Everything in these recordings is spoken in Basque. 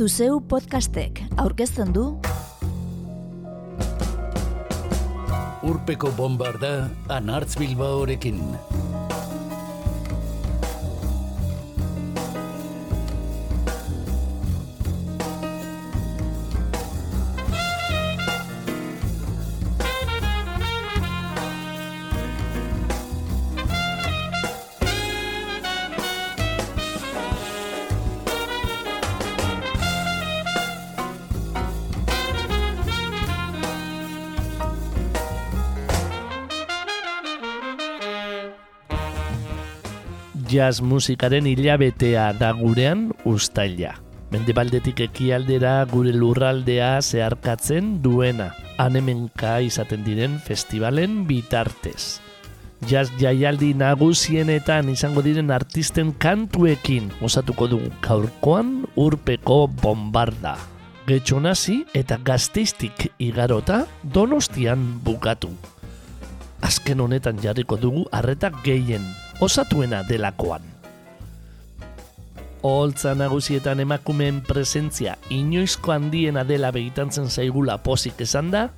Zuzeu podcastek aurkezten du Urpeko bombarda anartz bilbaorekin. Jazz musikaren hilabetea da gurean ustaila. Mendebaldetik ekialdera gure lurraldea zeharkatzen duena, anemenka izaten diren festivalen bitartez. Jazz jaialdi nagusienetan izango diren artisten kantuekin osatuko dugu gaurkoan urpeko bombarda. Getxo nazi eta gazteiztik igarota donostian bukatu. Azken honetan jarriko dugu arretak gehien osatuena delakoan. Oholtza nagusietan emakumeen presentzia inoizko handiena dela begitantzen zaigula pozik esan da,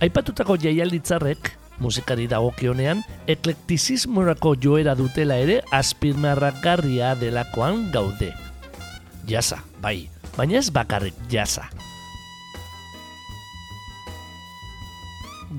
aipatutako jaialditzarrek, musikari dagokionean, eklektizismorako joera dutela ere azpirmarragarria delakoan gaude. Jasa, bai, baina ez bakarrik jasa.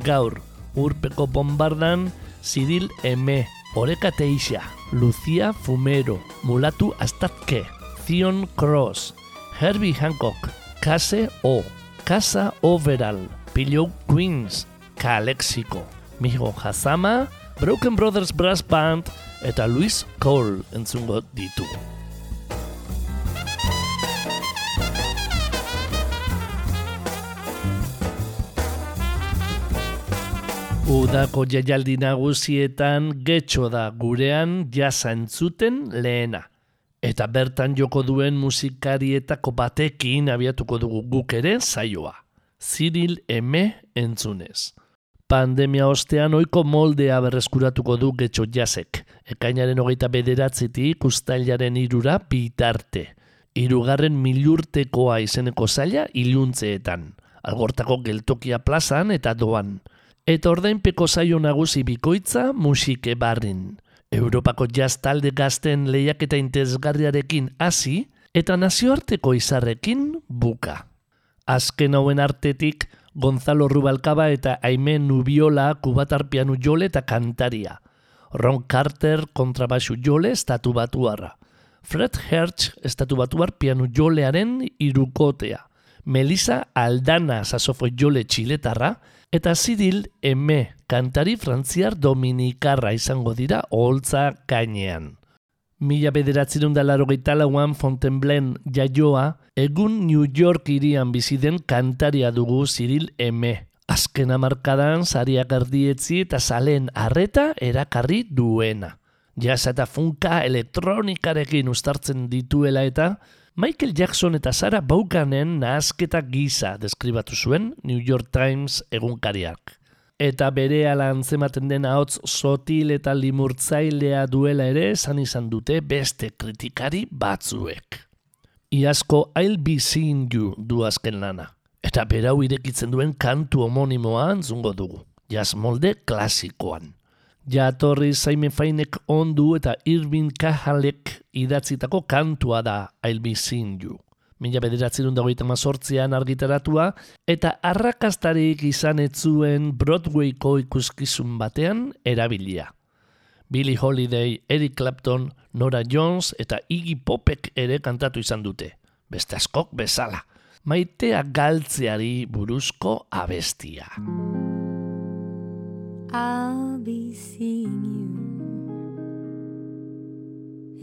Gaur, urpeko bombardan, Zidil M. Oreka Teixa, Lucia Fumero, Mulatu Astazke, Zion Cross, Herbie Hancock, Case O, Casa Overall, Pillow Queens, Calexico, Mijo Hazama, Broken Brothers Brass Band eta Luis Cole entzungo ditu. Udako jaialdi nagusietan getxo da gurean jasa entzuten lehena. Eta bertan joko duen musikarietako batekin abiatuko dugu guk ere zaioa. Ziril M. entzunez. Pandemia ostean oiko moldea berreskuratuko du getxo jasek. Ekainaren hogeita bederatzitik ustailaren irura bitarte. Irugarren milurtekoa izeneko zaila iluntzeetan. Algortako geltokia plazan eta doan eta ordainpeko zaio nagusi bikoitza musike barrin. Europako jazz talde gazten lehiaketa intezgarriarekin hasi eta nazioarteko izarrekin buka. Azken hauen artetik Gonzalo Rubalcaba eta Aime Nubiola kubatar pianu jole eta kantaria. Ron Carter kontrabaxu jole estatu batuarra. Fred Hertz estatu batuar pianu jolearen irukotea. Melissa Aldana sasofo jole txiletarra eta Zidil eme kantari frantziar dominikarra izango dira oholtza gainean. Mila bederatzerun dalaro lauan Fontainebleau jaioa, egun New York irian biziden kantaria dugu Zidil eme. Azken amarkadan, zariak ardietzi eta salen arreta erakarri duena. Jasa eta funka elektronikarekin ustartzen dituela eta Michael Jackson eta Sarah Vaughanen nahazketa gisa deskribatu zuen New York Times egunkariak. Eta bere ala antzematen den hotz sotil eta limurtzailea duela ere esan izan dute beste kritikari batzuek. Iazko I'll be seeing you du azken lana. Eta berau irekitzen duen kantu homonimoa antzungo dugu. Jaz molde klasikoan. Jatorri Zaime Fainek ondu eta Irvin Kahalek idatzitako kantua da I'll be seeing you. Mila bederatzerun dagoita mazortzean argitaratua eta arrakastarik izan etzuen Broadwayko ikuskizun batean erabilia. Billy Holiday, Eric Clapton, Nora Jones eta Iggy Popek ere kantatu izan dute. Beste askok bezala. Maitea galtzeari buruzko abestia. I'll be seeing you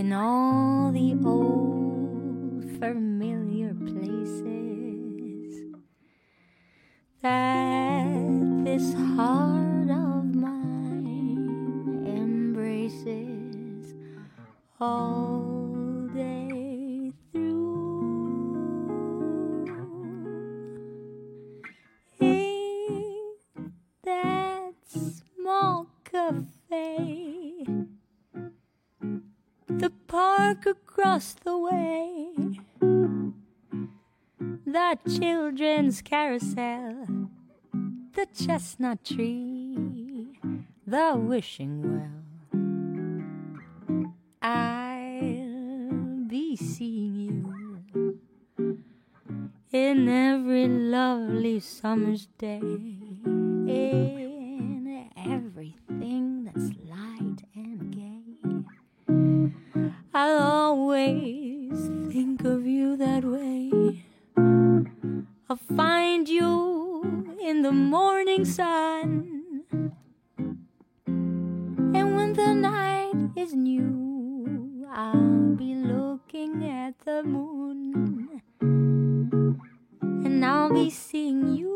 in all the old familiar places that this heart of mine embraces all day through. In that small cafe, the park across the way, the children's carousel, the chestnut tree, the wishing well. I'll be seeing you in every lovely summer's day, in everything that's I'll always think of you that way. I'll find you in the morning sun. And when the night is new, I'll be looking at the moon. And I'll be seeing you.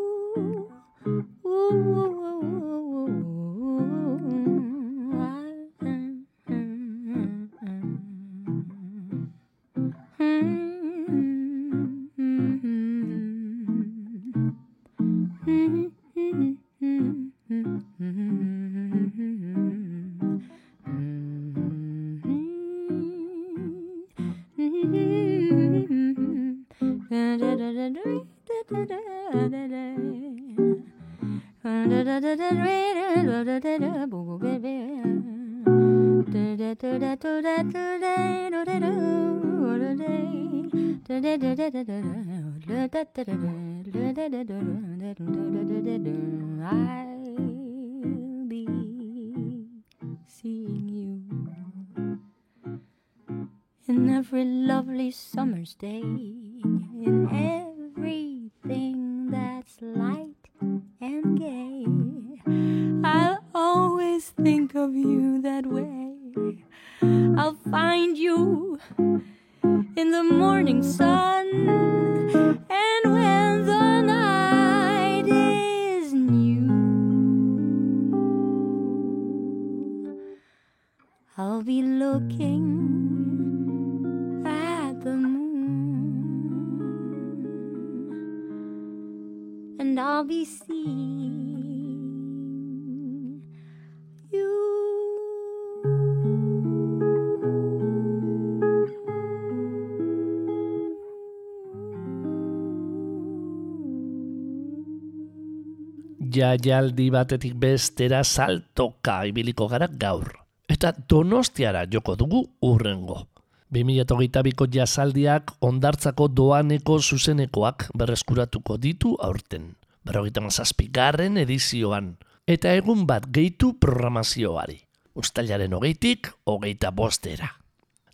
Jaialdi batetik bestera saltoka ibiliko gara gaur. Eta donostiara joko dugu urrengo. 2008ko jazaldiak ondartzako doaneko zuzenekoak berreskuratuko ditu aurten. Berrogeita mazazpigarren edizioan. Eta egun bat gehitu programazioari. Uztailaren hogeitik, hogeita bostera.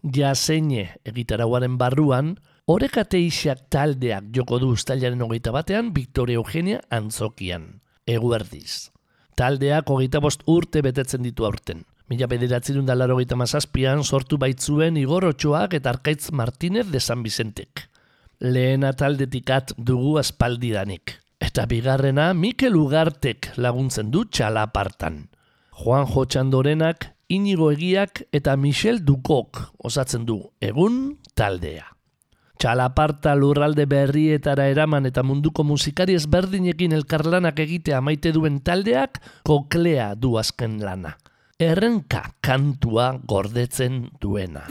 Jazeine egitarauaren barruan, Orekate isiak taldeak joko du uztailaren hogeita batean Victoria Eugenia antzokian. Eguerdiz. Taldeak hogeita bost urte betetzen ditu aurten. Mila bederatzen da laro mazazpian sortu baitzuen Igor Otxoak eta Arkaitz Martinez de San Vicentek. Lehena taldetikat dugu aspaldidanik. Eta bigarrena Mikel Ugartek laguntzen du txalapartan. Juan Jotxandorenak, Inigo Egiak eta Michel Dukok osatzen du egun taldea. Txalaparta lurralde berrietara eraman eta munduko musikari ezberdinekin elkarlanak egitea maite duen taldeak koklea du azken lana. Errenka kantua gordetzen duena.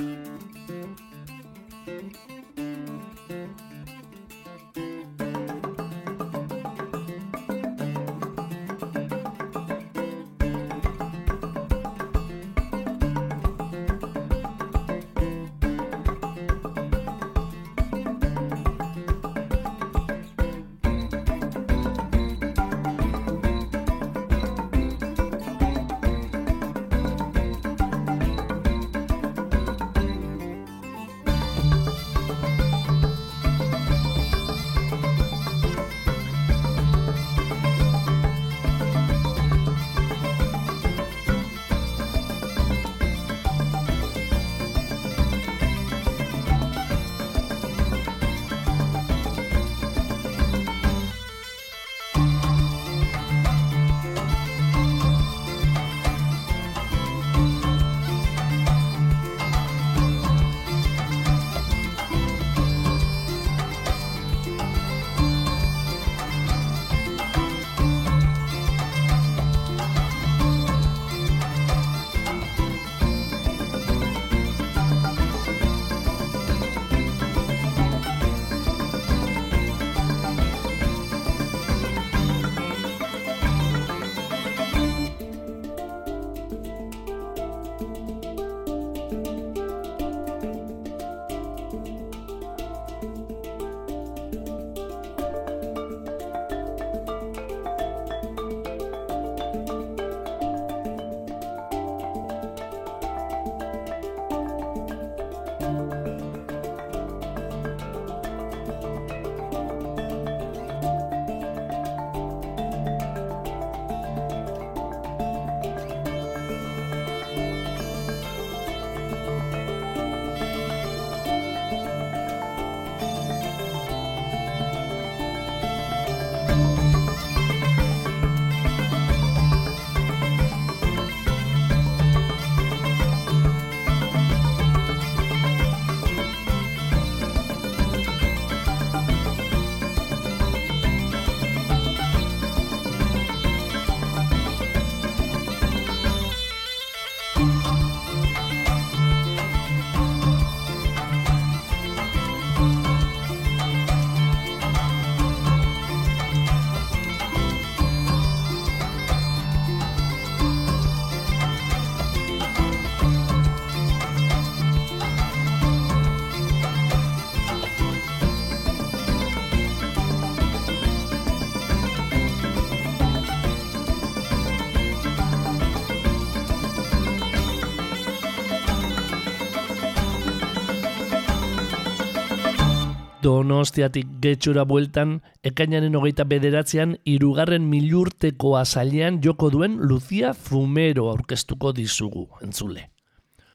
Donostiatik getxura bueltan, ekainaren hogeita bederatzean, irugarren milurteko azalean joko duen Lucia Fumero aurkeztuko dizugu, entzule.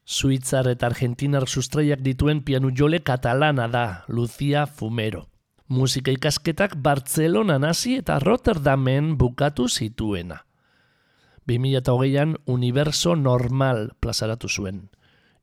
Suitzar eta Argentinar sustraiak dituen pianu jole katalana da, Lucia Fumero. Musika ikasketak Bartzelona hasi eta Rotterdamen bukatu zituena. 2008an Universo Normal plazaratu zuen.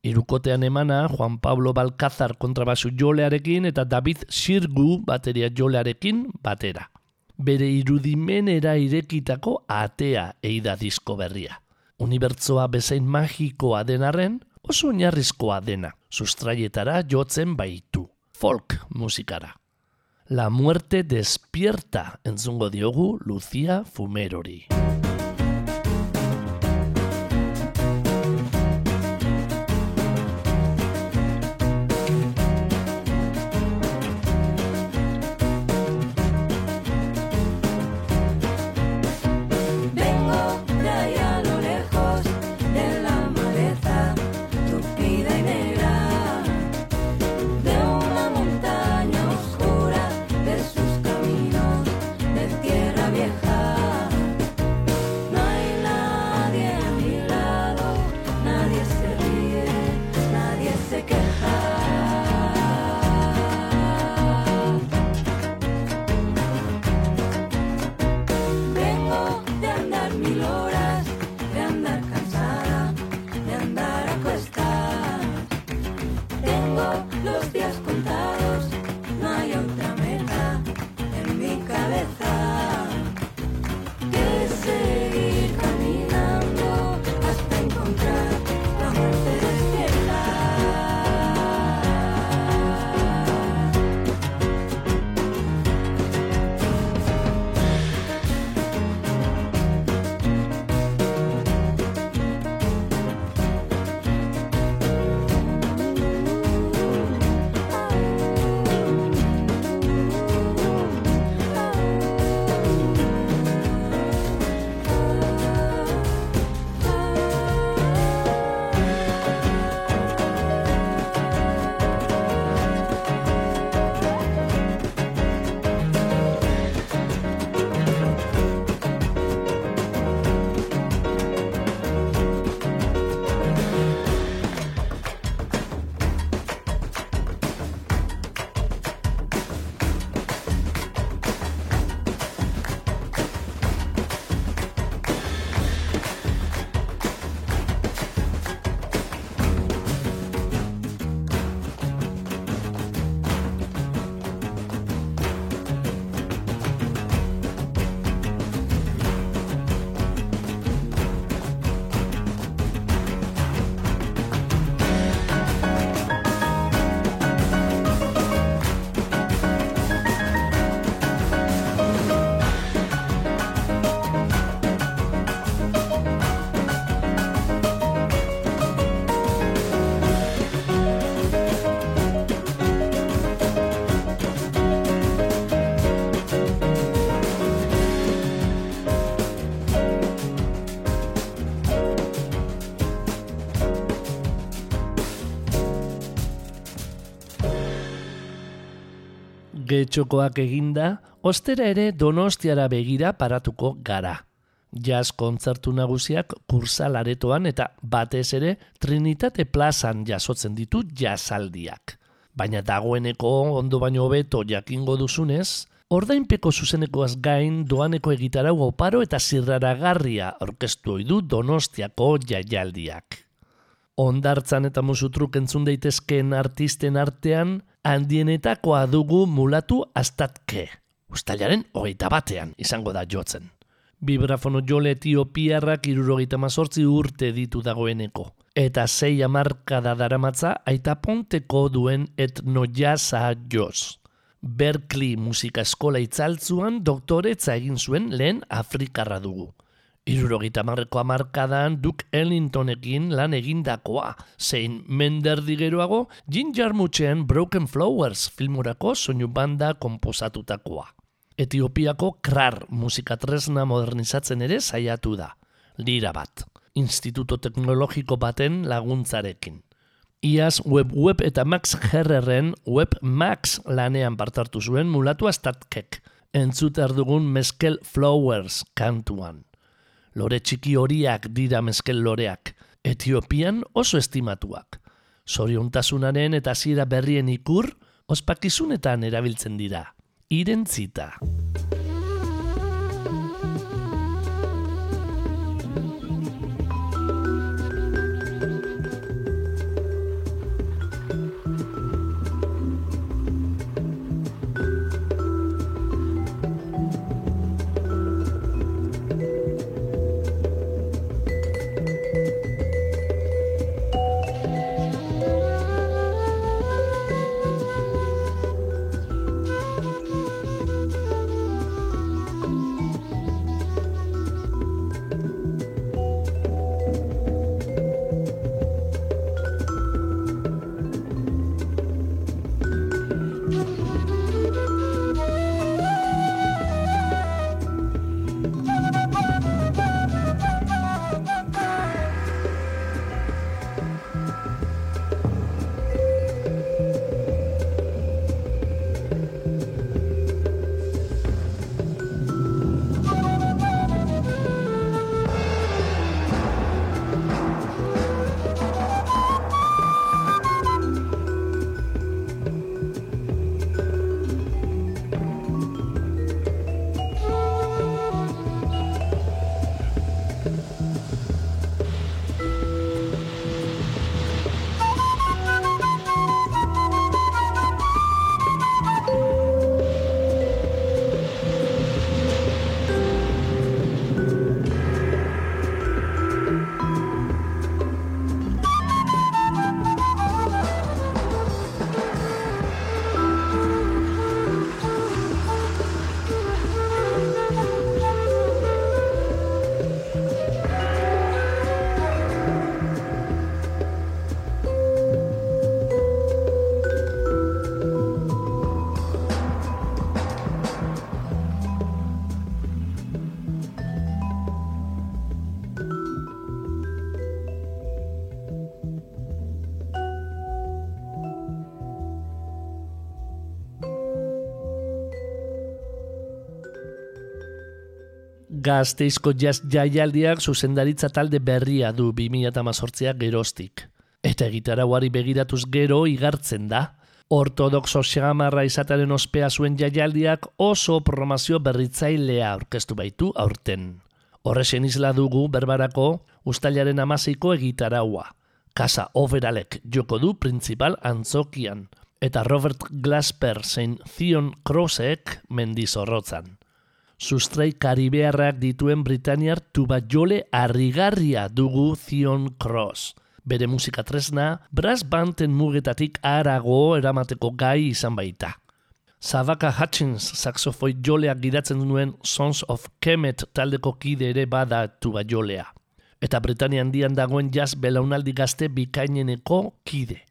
Irukotean emana Juan Pablo Balcázar kontrabasu jolearekin eta David Sirgu bateria jolearekin batera. Bere irudimenera irekitako atea eida disko berria. Unibertsoa bezain magikoa denarren, oso oinarrizkoa dena, sustraietara jotzen baitu, folk musikara. La muerte despierta entzungo diogu Lucia Fumerori. Getxokoak eginda, ostera ere donostiara begira paratuko gara. Jazz kontzertu nagusiak kursal aretoan eta batez ere Trinitate plazan jasotzen ditu jazaldiak. Baina dagoeneko ondo baino hobeto jakingo duzunez, ordainpeko zuzenekoaz gain doaneko egitarau oparo eta zirraragarria orkestu du donostiako jaialdiak. Ondartzan eta musutruk entzun daitezkeen artisten artean, handienetakoa dugu mulatu astatke. Uztailaren hogeita batean izango da jotzen. Bibrafono jole etiopiarrak irurogeita mazortzi urte ditu dagoeneko. Eta zei amarkada daramatza aita ponteko duen etnojaza joz. Berkeley musika eskola itzaltzuan doktoretza egin zuen lehen Afrikarra dugu. Irurogita marreko amarkadan Duke Ellingtonekin lan egindakoa, zein menderdi geroago Jin Jarmutzen Broken Flowers filmurako soinu banda komposatutakoa. Etiopiako krar musikatresna modernizatzen ere saiatu da, lira bat, instituto teknologiko baten laguntzarekin. Iaz Web Web eta Max Herrerren Web Max lanean partartu zuen mulatu astatkek. Entzuter dugun Meskel Flowers kantuan. Lore txiki horiak dira Meskel loreak. Etiopian oso estimatuak. Zoriontasunaren eta zira berrien ikur, ospakizunetan erabiltzen dira. Irentzita. Gazteizko jazz jaialdiak zuzendaritza talde berria du 2018 gerostik. Eta egitarauari begiratuz gero igartzen da. Ortodoxo xamarra izataren ospea zuen jaialdiak oso promazio berritzailea aurkeztu baitu aurten. Horrexen isla dugu berbarako ustailaren amaseiko egitaraua. Kasa overalek joko du principal antzokian. Eta Robert Glasper zein Zion Crossek mendizorrotzan sustrai karibearrak dituen Britaniar tubajole harrigarria dugu Zion Cross. Bere musika tresna, brass banten mugetatik arago eramateko gai izan baita. Zabaka Hutchins saxofoi joleak gidatzen duen Sons of Kemet taldeko kide ere bada tuba jolea. Eta Britanian dian dagoen jazz belaunaldi gazte bikaineneko kide.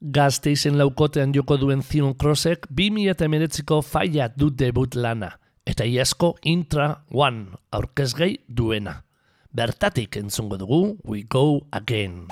Gazte izen laukotean joko duen Zion Crossek 2008ko faia du debut lana – eta iasko intra one aurkezgei duena. Bertatik entzungo dugu, we go again.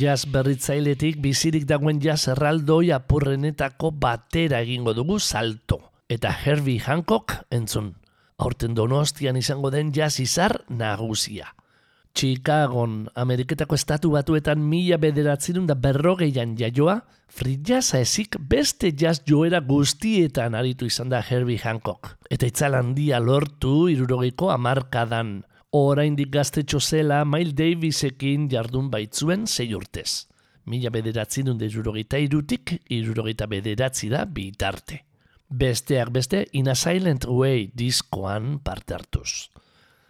Jazz berritzailetik bizirik dagoen jazz erraldoi apurrenetako batera egingo dugu salto. Eta Herbie Hancock entzun. Aurten donostian izango den jazz izar nagusia. Chicagon, Ameriketako estatu batuetan mila bederatzerun da berrogeian jaioa, free jazza ezik beste jazz joera guztietan aritu izan da Herbie Hancock. Eta itzal handia lortu irurogeiko amarkadan. Oraindik gaztetxo zela Miles Davisekin jardun baitzuen zei urtez. Mila bederatzerun da irurogeita irutik, irurogeita bederatzi da bitarte. Besteak beste, In a Silent Way diskoan parte hartuz.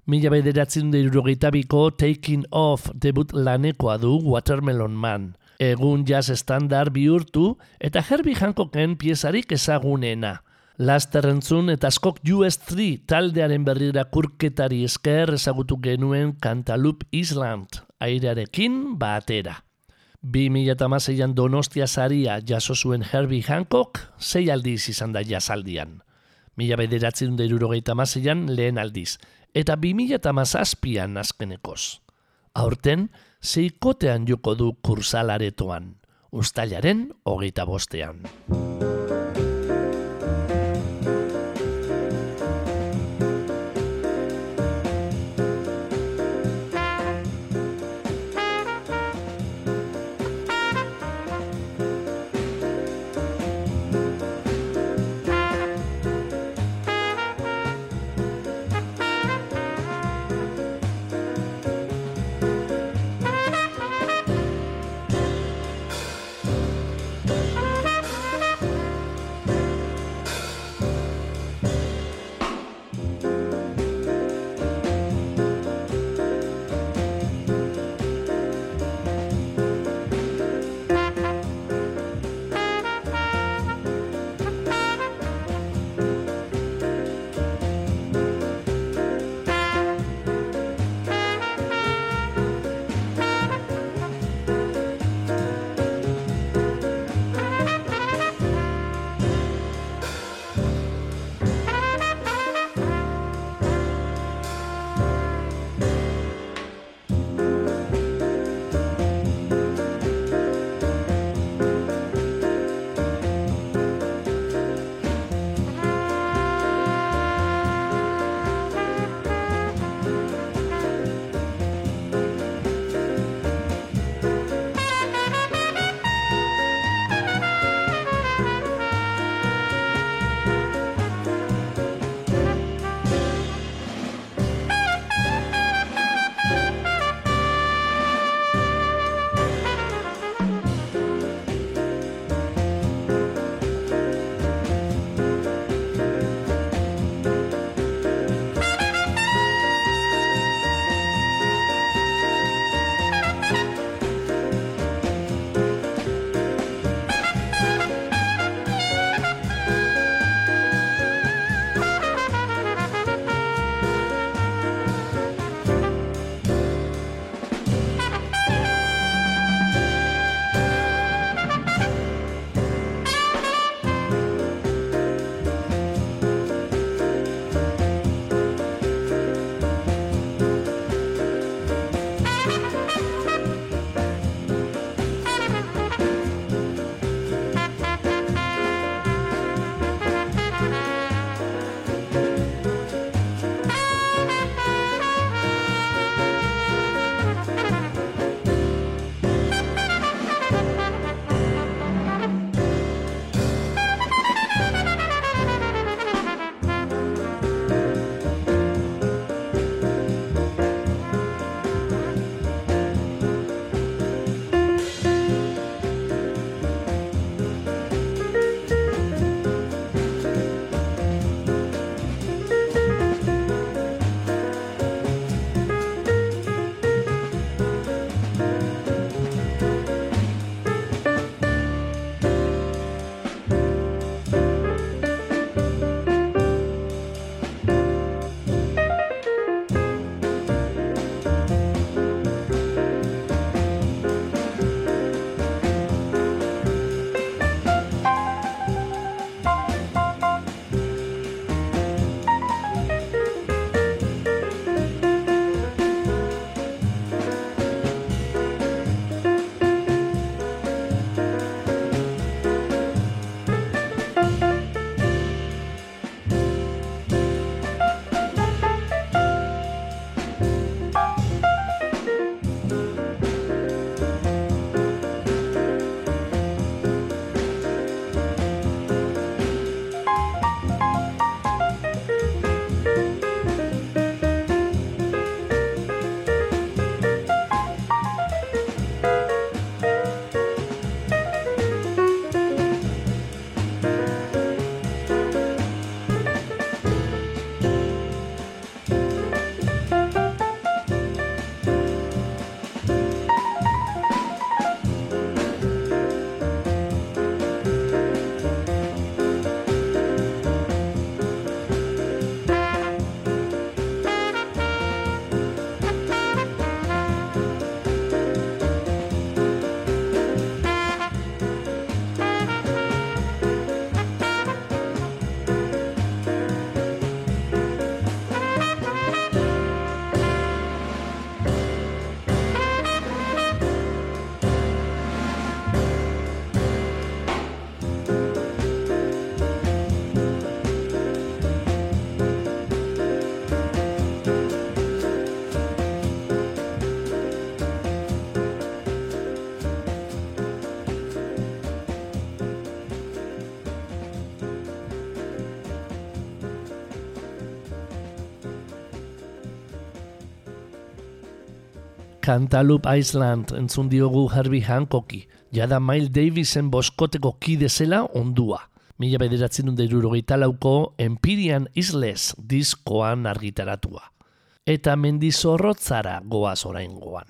Mila bederatzen dira biko Taking Off debut lanekoa du Watermelon Man. Egun jazz estandar bihurtu eta Herbie Hancocken piezarik ezagunena. Laster entzun eta askok US3 taldearen berrira kurketari esker ezagutu genuen Cantaloupe Island, airearekin batera. Bi mila an donostia zaria jaso zuen Herbie Hancock, zei aldiz izan da jazaldian. Mila bederatzen dira lehen aldiz, eta 2008an azkenekoz. Aurten, zeikotean joko du kursalaretoan, ustailaren hogeita bostean. Cantaloupe Island entzun diogu Herbie Hancocki, jada Miles Davisen boskoteko kide zela ondua. Mila bederatzen dut irurogeita lauko Empyrean Isles diskoan argitaratua. Eta mendizorrotzara goaz orain goan.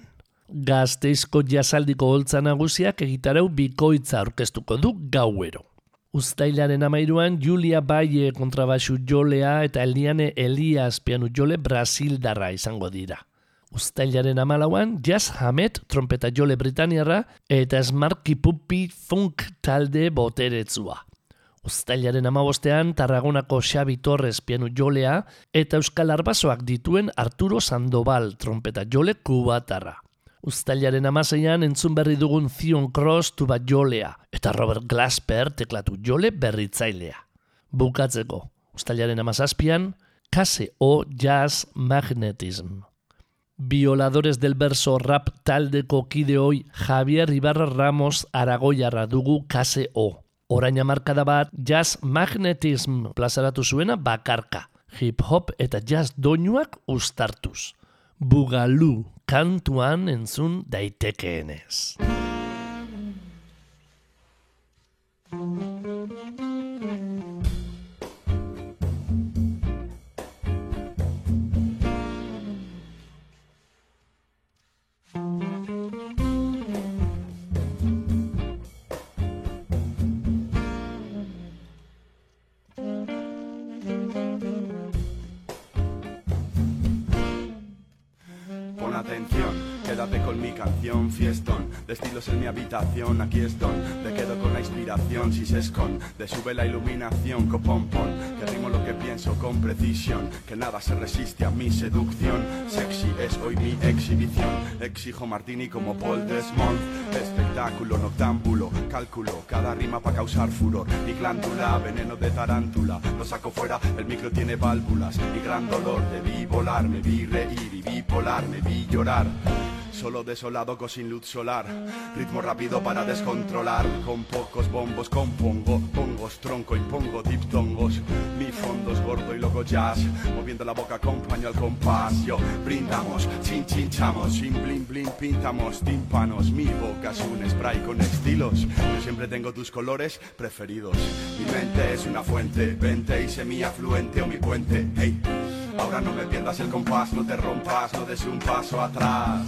Gazteizko jazaldiko holtza nagusiak egitarau bikoitza orkestuko du gauero. Uztailaren amairuan Julia Baye kontrabaxu jolea eta Eliane Elias pianu jole Brasildarra izango dira. Uztailaren amalauan Jazz Hamet trompeta jole Britaniarra eta Smarky Puppy Funk talde boteretzua. Uztailaren amabostean Tarragonako Xabi Torres pianu jolea eta Euskal Arbasoak dituen Arturo Sandoval trompeta jole kubatarra. Uztailaren amaseian entzun berri dugun Zion Cross tuba jolea eta Robert Glasper teklatu jole berritzailea. Bukatzeko, Uztailaren amazazpian, Kase o Jazz Magnetism. Violadores del verso rap taldeko kideoi Javier Ibarra Ramos Aragoiarra dugu Kase o. Orain amarkada bat Jazz Magnetism plazaratu zuena bakarka. Hip hop eta jazz doinuak ustartuz. Bugalu kantuan entzun daitekeenez. Quédate con mi canción, fiestón, de estilos en mi habitación, aquí es donde quedo con la inspiración, si se esconde, sube la iluminación, copón pon, que rimo lo que pienso con precisión, que nada se resiste a mi seducción, sexy es hoy mi exhibición, exijo martini como Paul Desmond, espectáculo noctámbulo, cálculo, cada rima para causar furor, mi glándula, veneno de tarántula, lo saco fuera, el micro tiene válvulas, mi gran dolor, debí volar, me vi reír y bipolar, me vi llorar. Solo desolado con sin luz solar. Ritmo rápido para descontrolar. Con pocos bombos compongo Pongos, tronco, impongo diptongos. Mi fondo es gordo y loco jazz. Moviendo la boca acompaño al compás Yo brindamos, chin chinchamos. Sin blin blin pintamos tímpanos. Mi boca es un spray con estilos. Yo siempre tengo tus colores preferidos. Mi mente es una fuente Vente y semi-afluente o mi puente. Hey Ahora no me pierdas el compás, no te rompas, no des un paso atrás.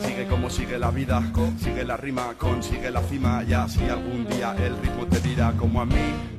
Sigue como sigue la vida, sigue la rima, consigue la cima y así algún día el ritmo te dirá como a mí.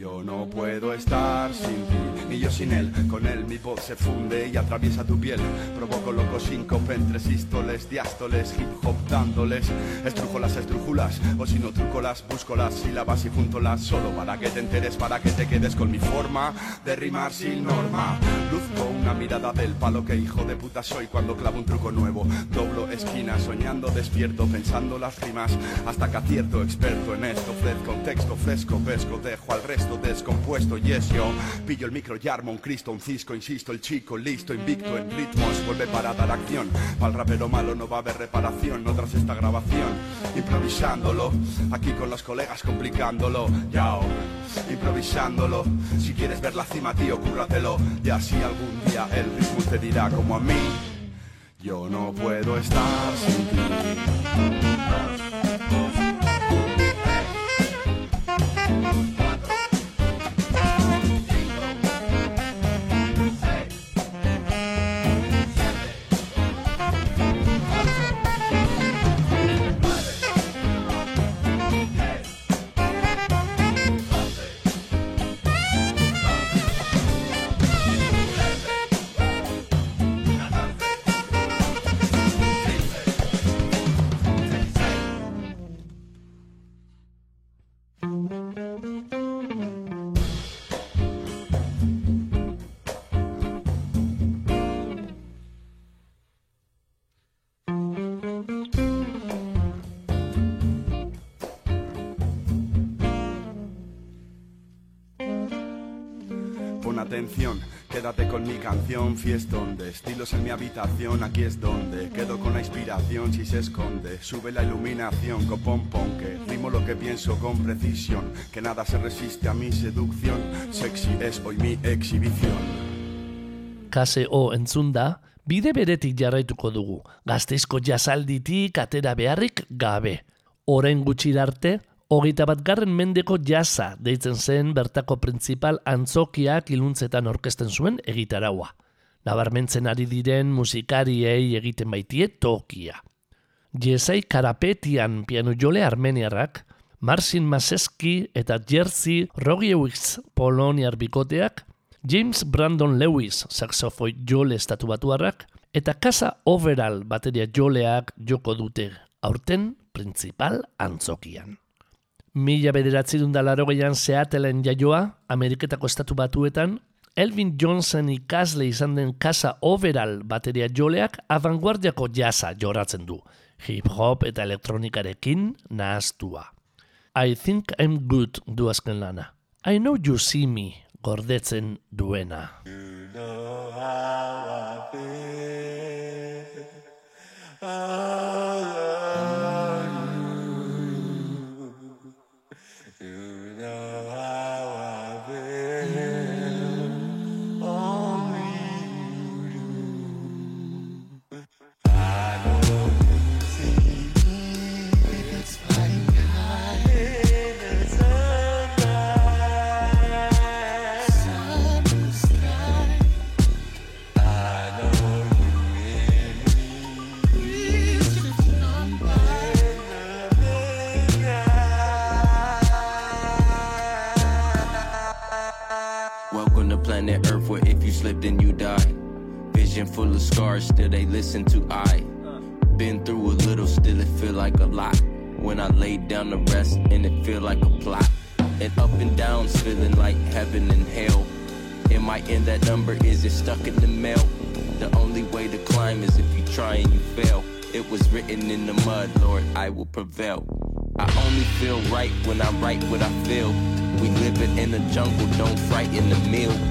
Yo no puedo estar sin ti, ni yo sin él. Con él mi voz se funde y atraviesa tu piel. Provoco locos síncope entre sístoles, diástoles, hip hop dándoles. Estrujo las estrújulas, o si no truco las, busco las sílabas y juntolas. Solo para que te enteres, para que te quedes con mi forma de rimar sin norma. Luzco una mirada del palo que hijo de puta soy cuando clavo un truco nuevo. Doblo esquinas, soñando despierto, pensando las rimas. Hasta que acierto, experto en esto, ofrezco texto fresco, pesco, dejo al resto descompuesto. Yes, yo pillo el micro y armo un cristo, un cisco, insisto, el chico listo, invicto en ritmos, vuelve para dar acción. Para el rapero malo no va a haber reparación, no tras esta grabación. Improvisándolo, aquí con los colegas complicándolo. Yao, improvisándolo. Si quieres ver la cima, tío, cúrratelo. Y así algún día el ritmo te dirá como a mí. Yo no puedo estar sin ti. Quédate con mi canción, fiestón de estilos en mi habitación, aquí es donde quedo con la inspiración si se esconde, sube la iluminación, copón pon que rimo lo que pienso con precisión, que nada se resiste a mi seducción, sexy es hoy mi exhibición. KSO entzun da, Bide beretik jarraituko dugu, gazteizko jazalditik atera beharrik gabe. Orain gutxi arte, hogeita bat garren mendeko jaza deitzen zen bertako principal antzokiak iluntzetan orkesten zuen egitaraua. Nabarmentzen ari diren musikariei egiten baitie tokia. Jesai Karapetian piano jole armeniarrak, Marcin Maseski eta Jerzy Rogiewicz poloniar bikoteak, James Brandon Lewis saxofoi jole estatu batuarrak, eta Casa Overall bateria joleak joko dute aurten principal antzokian. Mila bederatzi dundalaro gehian Seattleen jaioa, Ameriketako estatu batuetan, Elvin Johnson ikasle izan den Casa Overall bateria joleak avantguardiako jasa joratzen du, hip-hop eta elektronikarekin nahaztua. I think I'm good du azken lana. I know you see me gordetzen duena. Welcome scars, still they listen to I. Been through a little, still it feel like a lot. When I lay down to rest and it feel like a plot. And up and downs feeling like heaven and hell. Am I in that number? Is it stuck in the mail? The only way to climb is if you try and you fail. It was written in the mud, Lord, I will prevail. I only feel right when I write what I feel. We live it in the jungle, don't frighten the meal.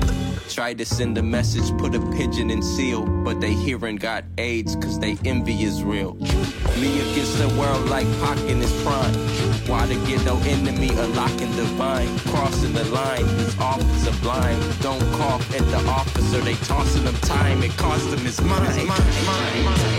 Try to send a message, put a pigeon in seal, but they hearing got AIDS cause they envy is real. Me against the world like Pac in his prime. Why to get no enemy, unlocking divine, crossing the line, his officer blind. Don't cough at the officer, they tossing him time, it cost him his mind.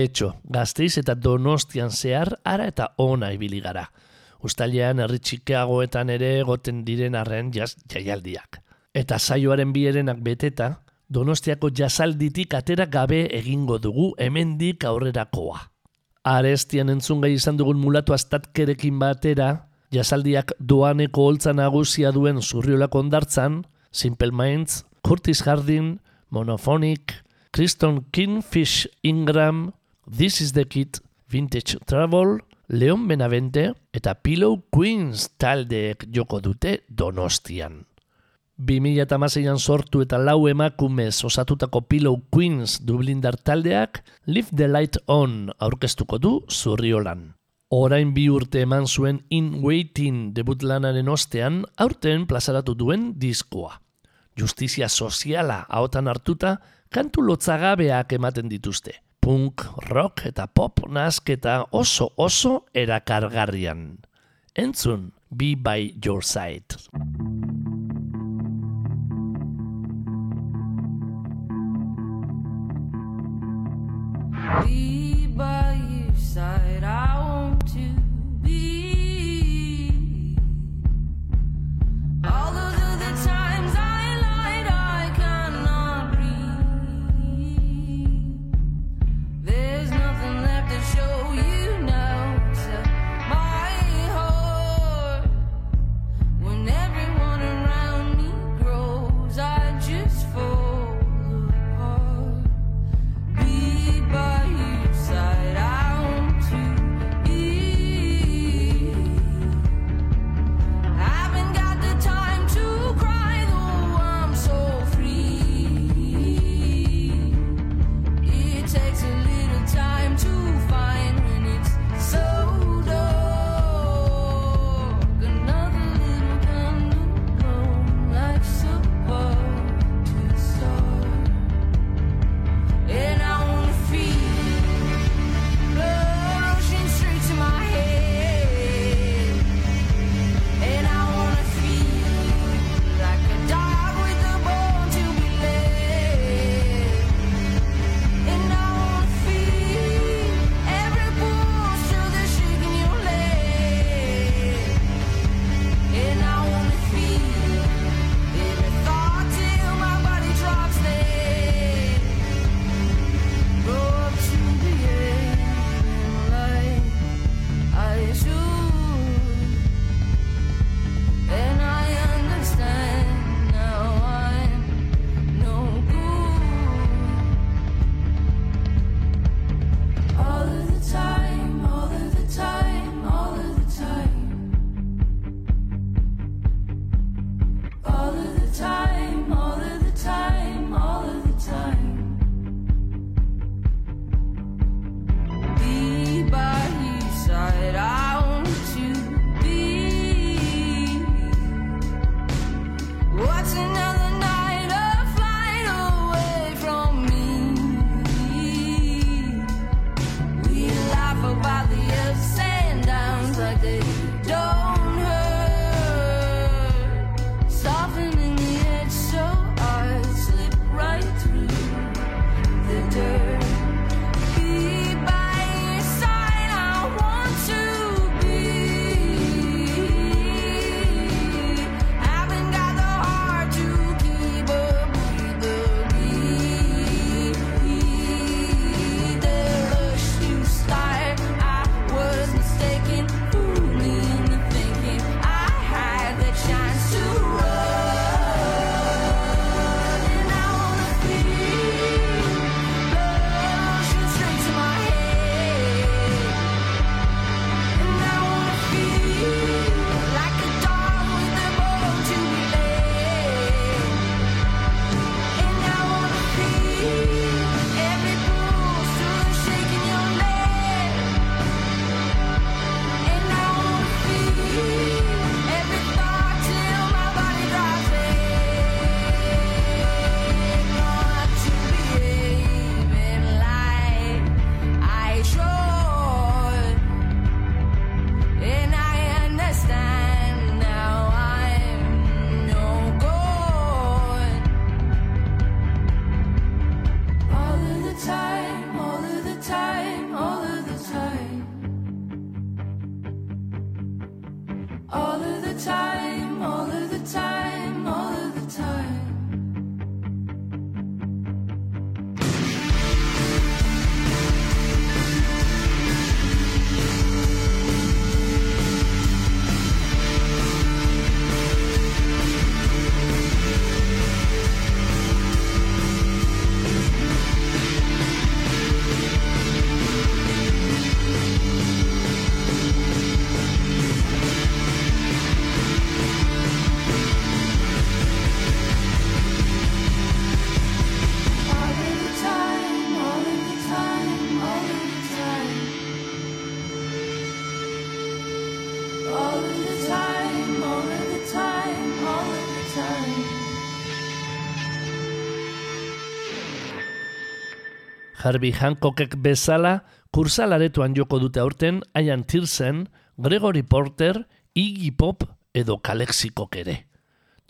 Getxo, gazteiz eta donostian zehar ara eta ona ibili gara. Uztailean herri txikeagoetan ere egoten diren arren jaz jaialdiak. Eta saioaren bierenak beteta, donostiako jazalditik atera gabe egingo dugu hemendik aurrerakoa. Arestian entzun gai izan dugun mulatu astatkerekin batera, jazaldiak doaneko holtza nagusia duen zurriolako ondartzan, Simple Minds, Curtis Hardin, Monophonic, Kriston Kingfish Ingram, This is the Kid, Vintage Travel, Leon Benavente eta Pillow Queens taldeek joko dute donostian. 2006an sortu eta lau emakumez osatutako Pillow Queens Dublindar taldeak Live the Light On aurkeztuko du zurriolan. Orain bi urte eman zuen In Waiting debut lanaren ostean aurten plazaratu duen diskoa. Justizia soziala haotan hartuta kantu lotzagabeak ematen dituzte. Punk, rock eta pop nasketa oso oso erakargarrian. Entzun, be by your side. Be Harvey Hancockek bezala, kursalaretuan joko dute aurten Ian Tirsen, Gregory Porter, Iggy Pop edo Kalexikok ere.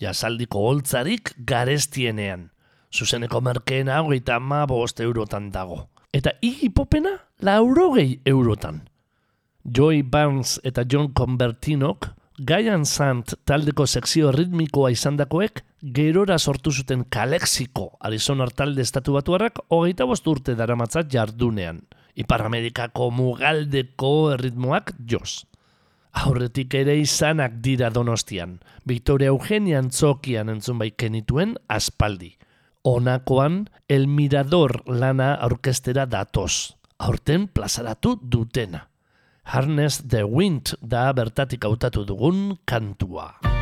Jasaldiko holtzarik garestienean. Zuzeneko merkeena hogeita ama bost eurotan dago. Eta Iggy Popena laurogei eurotan. Joy Barnes eta John Convertinok, Gaian Sant taldeko sekzio ritmikoa izandakoek, gerora sortu zuten Kalexiko Arizona talde estatu batuarrak hogeita bost urte daramatzat jardunean. Ipar Amerikako mugaldeko erritmoak jos. Aurretik ere izanak dira donostian, Victoria Eugenia Antzokian entzun bai kenituen aspaldi. Honakoan, El Mirador lana aurkestera datoz, aurten plazaratu dutena. Harness the Wind da bertatik hautatu dugun kantua.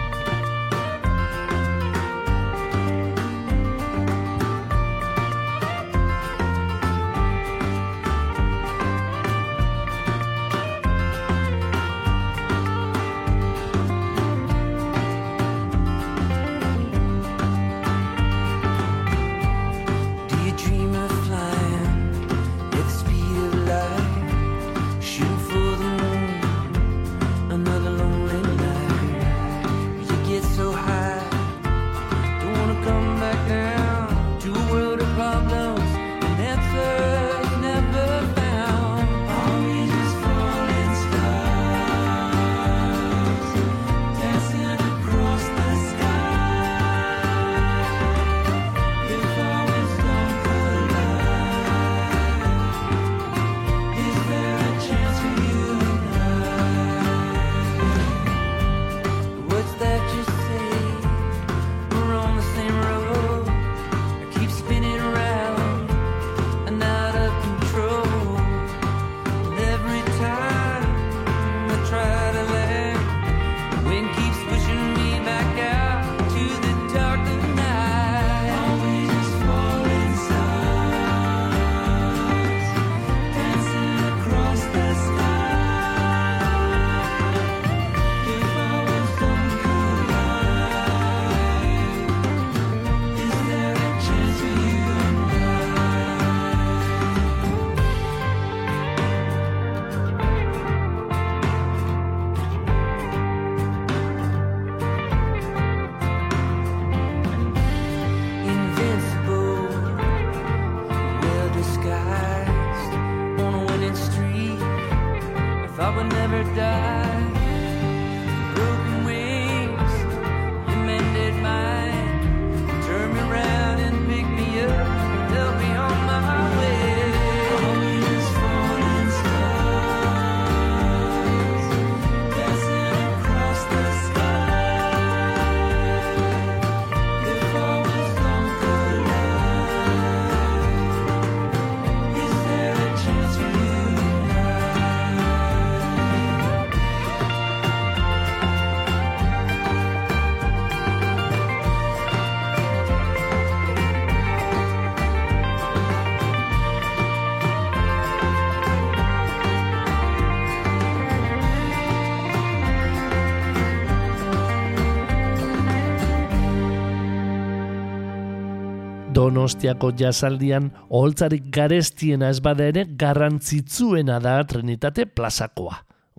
Donostiako jazaldian oholtzarik garestiena ez bada ere garrantzitsuena da Trinitate plazakoa.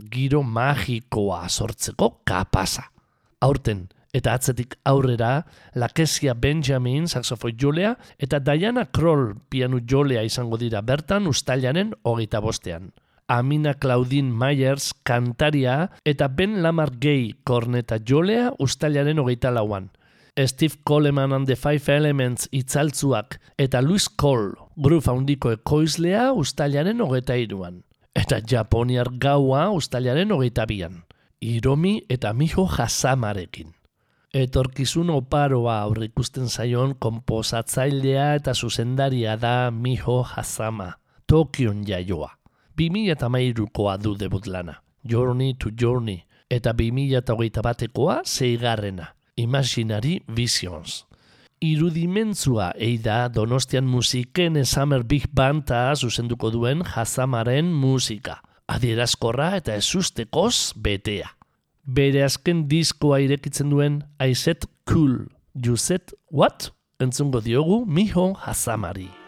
Giro magikoa sortzeko kapasa. Aurten eta atzetik aurrera, Lakesia Benjamin saxofoi jolea eta Diana Kroll pianu jolea izango dira bertan ustailaren hogeita bostean. Amina Claudine Myers kantaria eta Ben Lamar Gay korneta jolea ustailaren hogeita lauan. Steve Coleman and the Five Elements itzaltzuak eta Louis Cole groove handiko ekoizlea ustailaren hogeita iruan. Eta Japoniar gaua ustailaren hogeita bian. Hiromi eta Miho Hasamarekin. Etorkizun oparoa aurrikusten zaion komposatzailea eta zuzendaria da Miho Hasama, Tokion jaioa. 2008koa du debut lana, Journey to Journey, eta 2008 batekoa zeigarrena, Imaginary Visions. Irudimentzua eida Donostian musiken Summer Big Banda zuzenduko duen Hasamaren musika. Adierazkorra eta ezustekoz betea. Bere azken diskoa irekitzen duen I said cool, you said what? Entzungo diogu Miho Hasamari.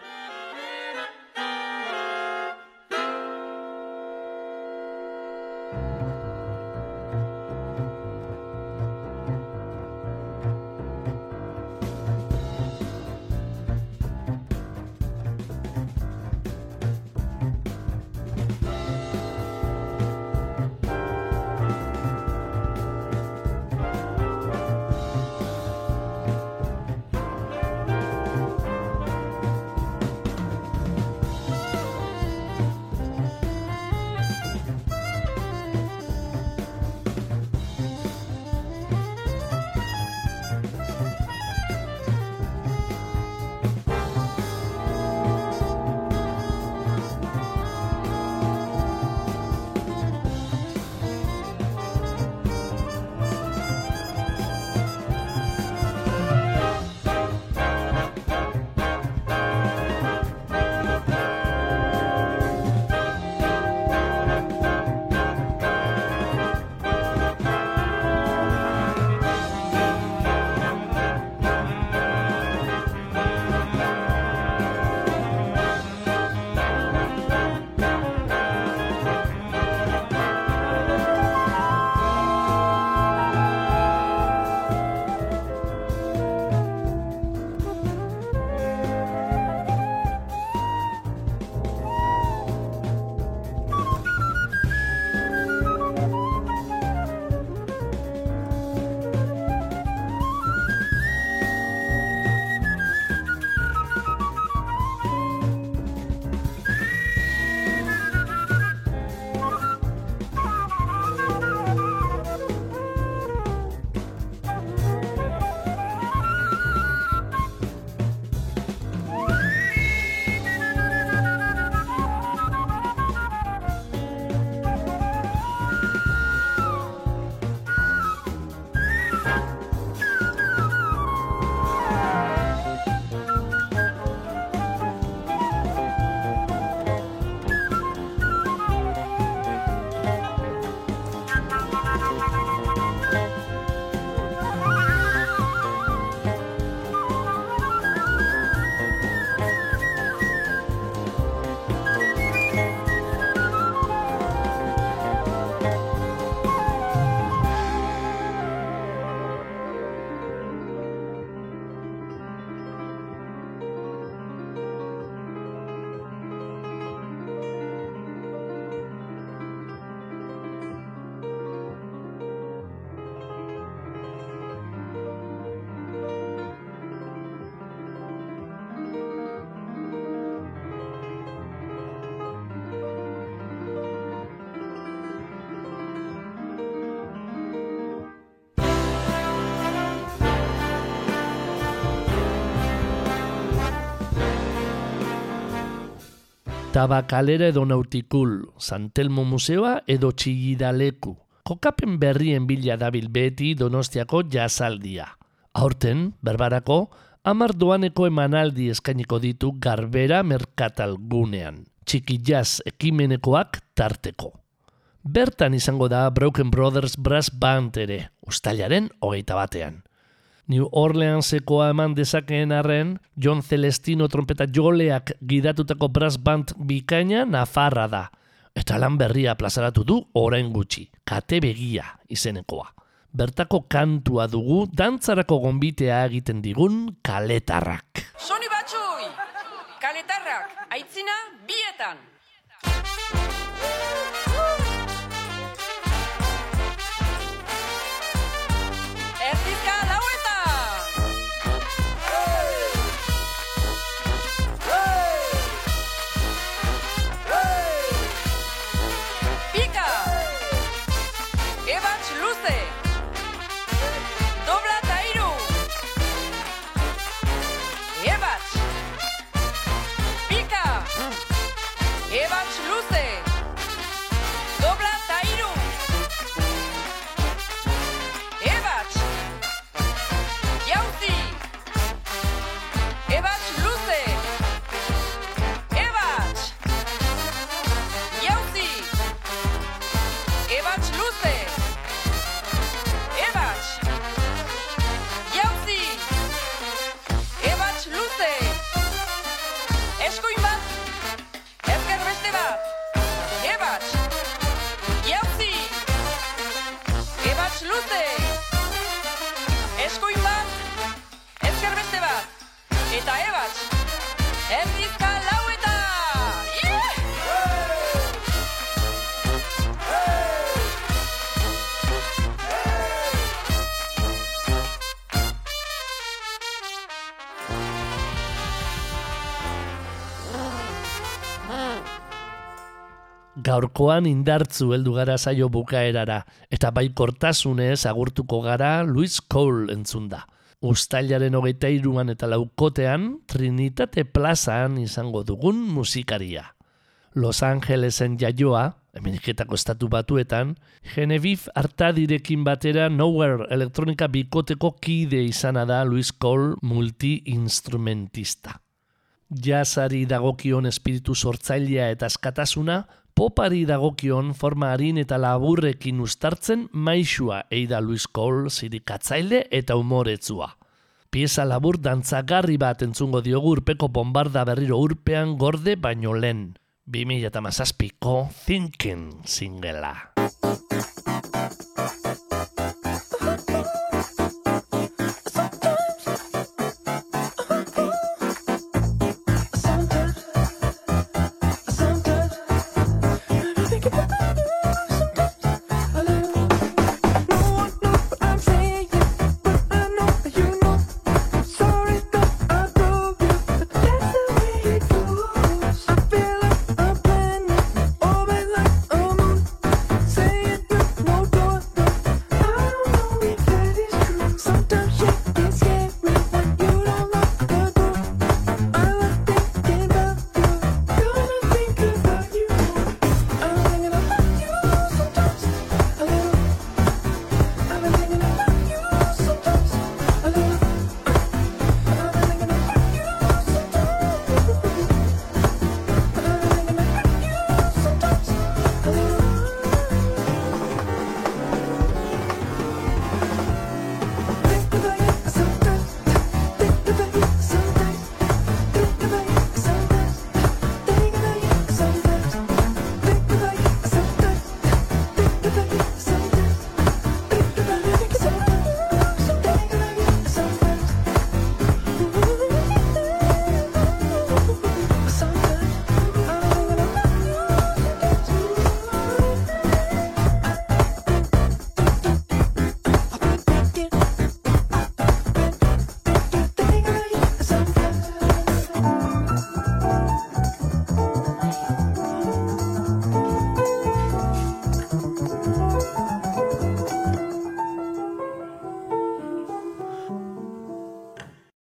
Tabakalera edo nautikul, Santelmo Museoa edo Txillidaleku. Kokapen berrien bila dabil beti donostiako jazaldia. Aurten, berbarako, amar doaneko emanaldi eskainiko ditu garbera merkatal gunean. Txiki jazz ekimenekoak tarteko. Bertan izango da Broken Brothers Brass Band ere, ustailaren hogeita batean. New Orleansekoa eman dezakeen arren, John Celestino trompeta joleak gidatutako brass band bikaina nafarra da. Eta lan berria plazaratu du orain gutxi, kate begia izenekoa. Bertako kantua dugu dantzarako gonbitea egiten digun kaletarrak. Soni batxui! Kaletarrak, aitzina bietan! Gaurkoan indartzu heldu gara saio bukaerara, eta baikortasunez agurtuko gara Luis Cole entzunda. Uztailaren hogeita iruan eta laukotean, Trinitate plazan izango dugun musikaria. Los Angelesen jaioa, Ameriketako estatu batuetan, Genevieve Artadirekin batera Nowhere elektronika bikoteko kide izana da Luis Cole multi-instrumentista. Jazari dagokion espiritu sortzailea eta askatasuna, popari dagokion forma harin eta laburrekin ustartzen maixua eida Luis Cole zirikatzaile eta umoretzua. Pieza labur dantzagarri bat entzungo diogu urpeko bombarda berriro urpean gorde baino lehen. 2008ko Thinking singela.